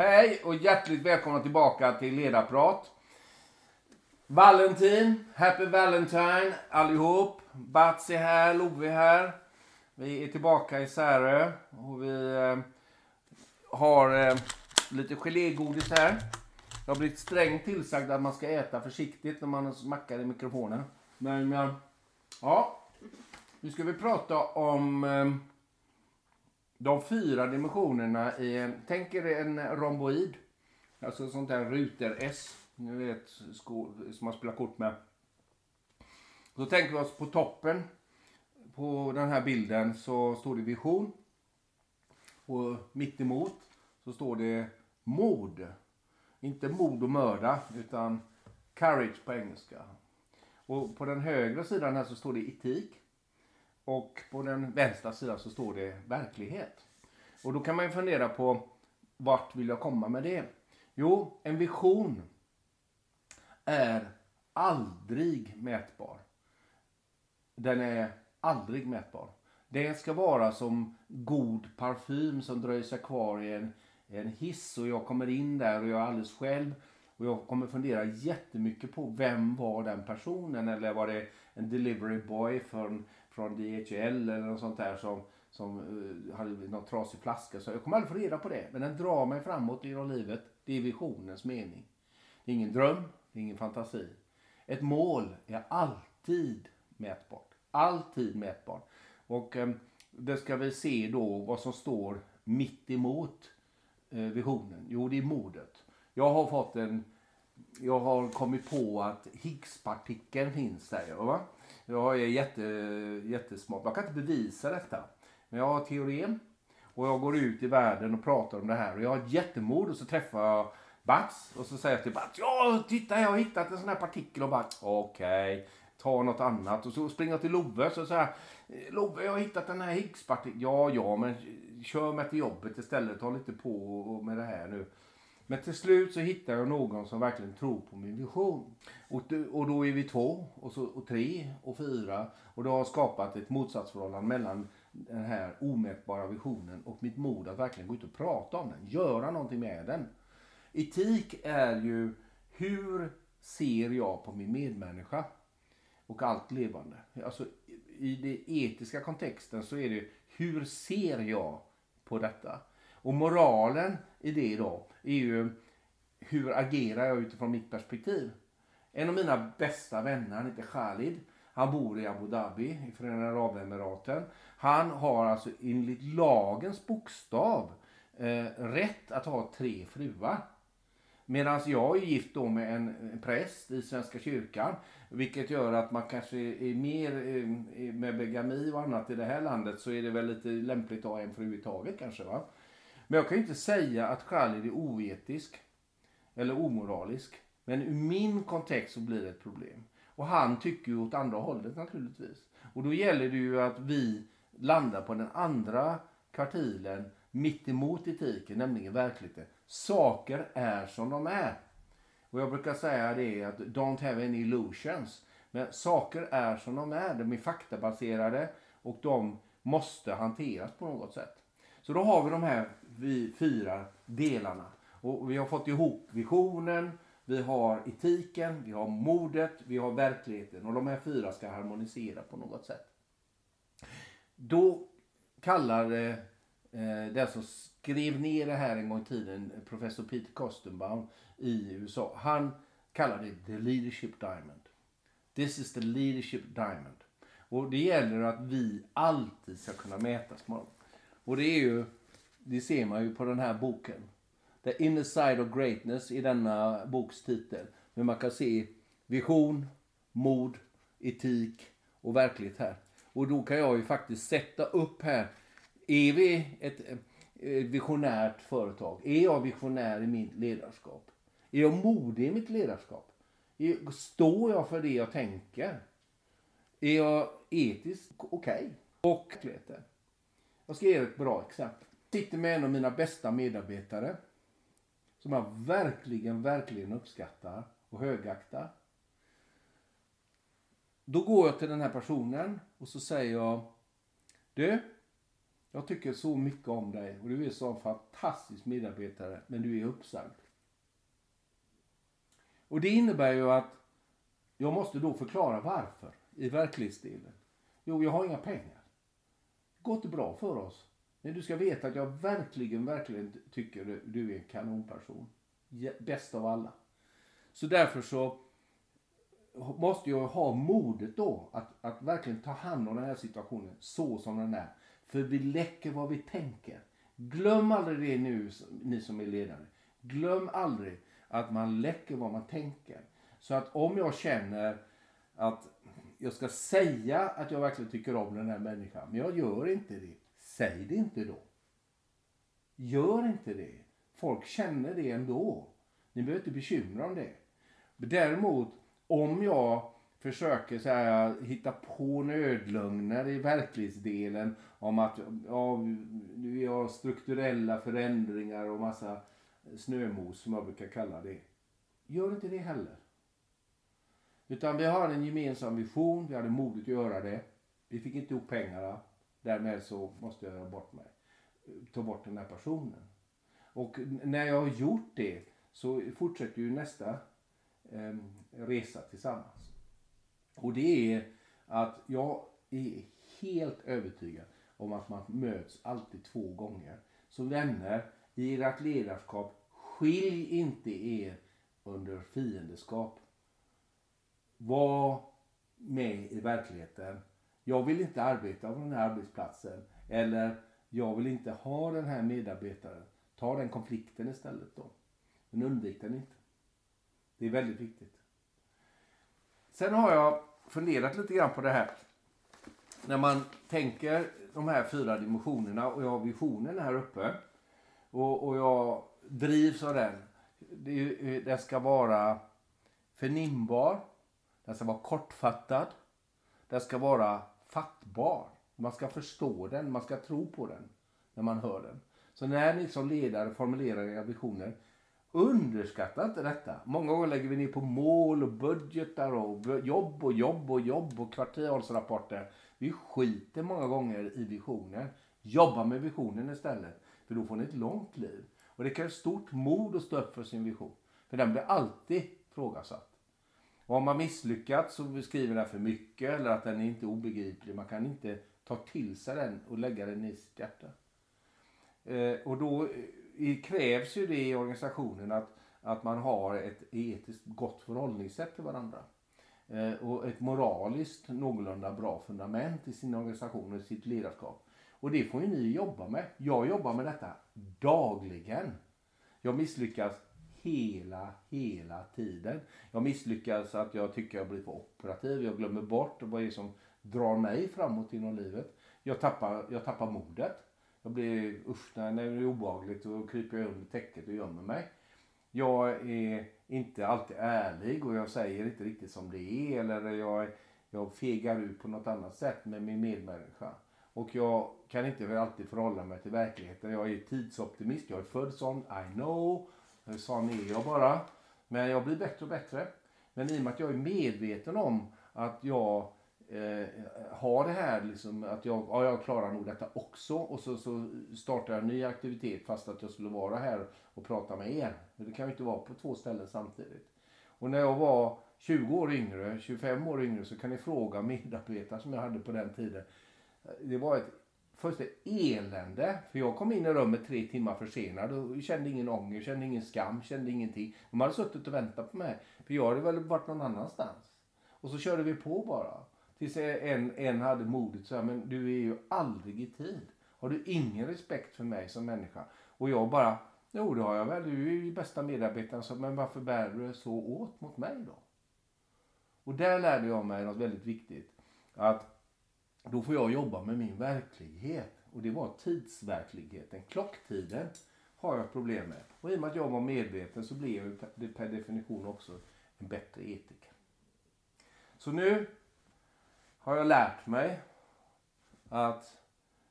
Hej och hjärtligt välkomna tillbaka till Ledarprat. Valentin, Happy Valentine allihop. Bats är här, Love är här. Vi är tillbaka i Särö och vi eh, har eh, lite gelégodis här. Jag har blivit strängt tillsagd att man ska äta försiktigt när man smackar i mikrofonen. Men eh, ja, nu ska vi prata om eh, de fyra dimensionerna i en, tänk er en romboid. Alltså sånt där ruter-S. Ni vet, sko, som man spelar kort med. Så tänker vi oss på toppen på den här bilden så står det vision. Och mitt emot så står det mod. Inte mod och mörda utan courage på engelska. Och på den högra sidan här så står det etik. Och på den vänstra sidan så står det verklighet. Och då kan man ju fundera på vart vill jag komma med det? Jo, en vision är aldrig mätbar. Den är aldrig mätbar. Det ska vara som god parfym som dröjer sig kvar i en, en hiss och jag kommer in där och jag är alldeles själv och jag kommer fundera jättemycket på vem var den personen eller var det en delivery boy från, från DHL eller något sånt där som, som uh, hade någon trasig flaska. Så jag kommer aldrig få reda på det. Men den drar mig framåt genom livet. Det är visionens mening. Det är ingen dröm, det är ingen fantasi. Ett mål är alltid mätbart. Alltid mätbart. Och eh, det ska vi se då vad som står mitt emot eh, visionen. Jo, det är modet. Jag har fått en... Jag har kommit på att Higgspartikeln finns där. Va? Jag är jätte, jättesmart. Jag kan inte bevisa detta. Men jag har teorin. Och jag går ut i världen och pratar om det här. Och jag har ett jättemod och så träffar jag Bats. Och så säger jag till Bats. Ja, titta jag har hittat en sån här partikel. Och Bats. Okej. Okay. Ta något annat. Och så springer jag till Love. Så säger Love jag har hittat den här Higgspartikeln. Ja, ja, men kör mig till jobbet istället. Ta lite på med det här nu. Men till slut så hittar jag någon som verkligen tror på min vision. Och, och då är vi två, och, så, och tre och fyra. Och det har skapat ett motsatsförhållande mellan den här omätbara visionen och mitt mod att verkligen gå ut och prata om den. Göra någonting med den. Etik är ju hur ser jag på min medmänniska och allt levande. Alltså, I den etiska kontexten så är det hur ser jag på detta? Och moralen i det då är ju hur agerar jag utifrån mitt perspektiv? En av mina bästa vänner, han heter Khalid. Han bor i Abu Dhabi i Förenade Arabemiraten. Han har alltså enligt lagens bokstav eh, rätt att ha tre fruar. Medan jag är gift då med en präst i Svenska kyrkan. Vilket gör att man kanske är mer eh, med begami och annat i det här landet så är det väl lite lämpligt att ha en fru i taget kanske. va men jag kan ju inte säga att Khalid är oetisk eller omoralisk. Men ur min kontext så blir det ett problem. Och han tycker ju åt andra hållet naturligtvis. Och då gäller det ju att vi landar på den andra kvartilen mitt emot etiken, nämligen verkligheten. Saker är som de är. Och jag brukar säga det att don't have any illusions. Men saker är som de är. De är faktabaserade och de måste hanteras på något sätt. Så då har vi de här fyra delarna. Och vi har fått ihop visionen, vi har etiken, vi har modet, vi har verkligheten. Och de här fyra ska harmonisera på något sätt. Då kallar eh, den som skrev ner det här en gång i tiden, professor Peter Kostenbaum i USA. Han kallar det the leadership diamond. This is the leadership diamond. Och det gäller att vi alltid ska kunna mätas med dem. Och det är ju, det ser man ju på den här boken. The inner side of greatness i denna boks titel. Men man kan se vision, mod, etik och verklighet här. Och då kan jag ju faktiskt sätta upp här. Är vi ett, visionärt företag? Är jag visionär i mitt ledarskap? Är jag modig i mitt ledarskap? Står jag för det jag tänker? Är jag etiskt okej? Okay? Och jag ska ge er ett bra exempel. Jag sitter med en av mina bästa medarbetare. Som jag verkligen, verkligen uppskattar och högaktar. Då går jag till den här personen och så säger jag. Du, Jag tycker så mycket om dig och du är så en fantastisk medarbetare, men du är uppsagd. Och det innebär ju att jag måste då förklara varför i verklighetsdelen. Jo, jag har inga pengar gått bra för oss. Men du ska veta att jag verkligen, verkligen tycker du är en kanonperson. Bäst av alla. Så därför så måste jag ha modet då att, att verkligen ta hand om den här situationen så som den är. För vi läcker vad vi tänker. Glöm aldrig det nu, ni som är ledare. Glöm aldrig att man läcker vad man tänker. Så att om jag känner att jag ska säga att jag verkligen tycker om den här människan, men jag gör inte det. Säg det inte då. Gör inte det. Folk känner det ändå. Ni behöver inte bekymra om det. Däremot, om jag försöker så här, hitta på nödlögner i verklighetsdelen om att ja, vi har strukturella förändringar och massa snömos som jag brukar kalla det. Gör inte det heller. Utan vi har en gemensam vision, vi hade modet att göra det. Vi fick inte ihop pengarna. Därmed så måste jag göra bort mig. Ta bort den här personen. Och när jag har gjort det så fortsätter ju nästa eh, resa tillsammans. Och det är att jag är helt övertygad om att man möts alltid två gånger. Så vänner, i ert ledarskap, skilj inte er under fiendeskap. Var med i verkligheten. Jag vill inte arbeta på den här arbetsplatsen. Eller jag vill inte ha den här medarbetaren. Ta den konflikten istället då. Men undvik den inte. Det är väldigt viktigt. Sen har jag funderat lite grann på det här. När man tänker de här fyra dimensionerna och jag har visionen här uppe. Och, och jag drivs av den. Det, det ska vara förnimbar. Den ska vara kortfattad. Den ska vara fattbar. Man ska förstå den, man ska tro på den när man hör den. Så när ni som ledare formulerar era visioner, underskatta inte detta. Många gånger lägger vi ner på mål och budgetar och jobb och jobb och jobb och kvartalsrapporter. Vi skiter många gånger i visionen. Jobba med visionen istället. För då får ni ett långt liv. Och det krävs stort mod att stå upp för sin vision. För den blir alltid frågasatt. Och om man misslyckats så beskriver den för mycket eller att den är inte obegriplig. Man kan inte ta till sig den och lägga den i sitt hjärta. Eh, och då eh, krävs ju det i organisationen att, att man har ett etiskt gott förhållningssätt till varandra. Eh, och ett moraliskt någorlunda bra fundament i sin organisation och sitt ledarskap. Och det får ju ni jobba med. Jag jobbar med detta dagligen. Jag misslyckas hela, hela tiden. Jag misslyckas att jag tycker jag blir för operativ. Jag glömmer bort vad det är som drar mig framåt inom livet. Jag tappar, jag tappar modet. Jag blir, usch, när det är obehagligt så kryper jag under täcket och gömmer mig. Jag är inte alltid ärlig och jag säger inte riktigt som det är eller jag, jag fegar ut på något annat sätt med min medmänniska. Och jag kan inte alltid förhålla mig till verkligheten. Jag är tidsoptimist, jag är född sån, I know. Sån är jag bara. Men jag blir bättre och bättre. Men i och med att jag är medveten om att jag eh, har det här, liksom, att jag, ja, jag klarar nog detta också. Och så, så startar jag en ny aktivitet fast att jag skulle vara här och prata med er. Men det kan ju inte vara på två ställen samtidigt. Och när jag var 20 år yngre, 25 år yngre så kan ni fråga medarbetare som jag hade på den tiden. Det var ett fullständigt elände. För jag kom in i rummet tre timmar försenad och kände ingen ånger, kände ingen skam, kände ingenting. De hade suttit och väntat på mig. För jag hade väl varit någon annanstans. Och så körde vi på bara. Tills en, en hade modet så här, men du är ju aldrig i tid. Har du ingen respekt för mig som människa? Och jag bara, jo det har jag väl. Du är ju bästa medarbetaren. Så, men varför bär du så åt mot mig då? Och där lärde jag mig något väldigt viktigt. Att då får jag jobba med min verklighet. Och det var tidsverkligheten. Klocktiden har jag problem med. Och i och med att jag var medveten så blev det per definition också en bättre etiker. Så nu har jag lärt mig att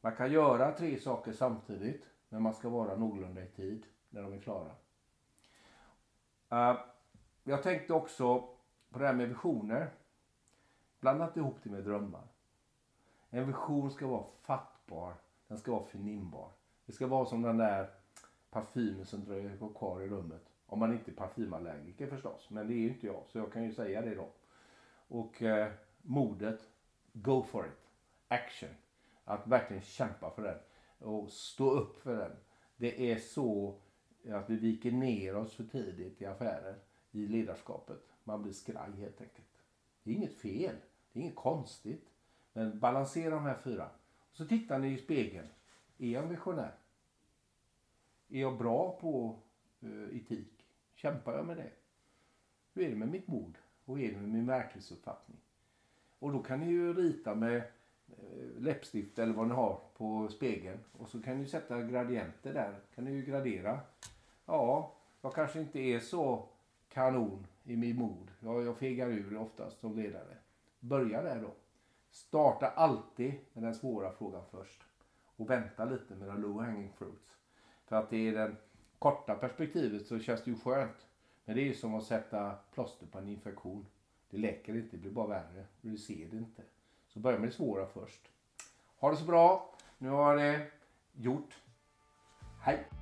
man kan göra tre saker samtidigt. Men man ska vara någorlunda i tid när de är klara. Uh, jag tänkte också på det här med visioner. Blandat ihop det med drömmar. En vision ska vara fattbar. Den ska vara förnimbar. Det ska vara som den där parfymen som dröjer kvar i rummet. Om man inte är parfymallergiker förstås. Men det är ju inte jag. Så jag kan ju säga det då. Och eh, modet. Go for it. Action. Att verkligen kämpa för den. Och stå upp för den. Det är så att vi viker ner oss för tidigt i affärer. I ledarskapet. Man blir skraj helt enkelt. Det är inget fel. Det är inget konstigt. Men balansera de här fyra. Så tittar ni i spegeln. Är jag en visionär? Är jag bra på uh, etik? Kämpar jag med det? Hur är det med mitt mod? Och hur är det med min verklighetsuppfattning? Och då kan ni ju rita med eh, läppstift eller vad ni har på spegeln. Och så kan ni sätta gradienter där. Kan ni ju gradera. Ja, jag kanske inte är så kanon i min mod. Jag, jag fegar ur oftast som ledare. Börja där då. Starta alltid med den svåra frågan först. Och vänta lite med de low hanging fruits. För att i det korta perspektivet så känns det ju skönt. Men det är ju som att sätta plåster på en infektion. Det läker inte, det blir bara värre. Du ser det inte. Så börja med det svåra först. Ha det så bra. Nu har det gjort. Hej!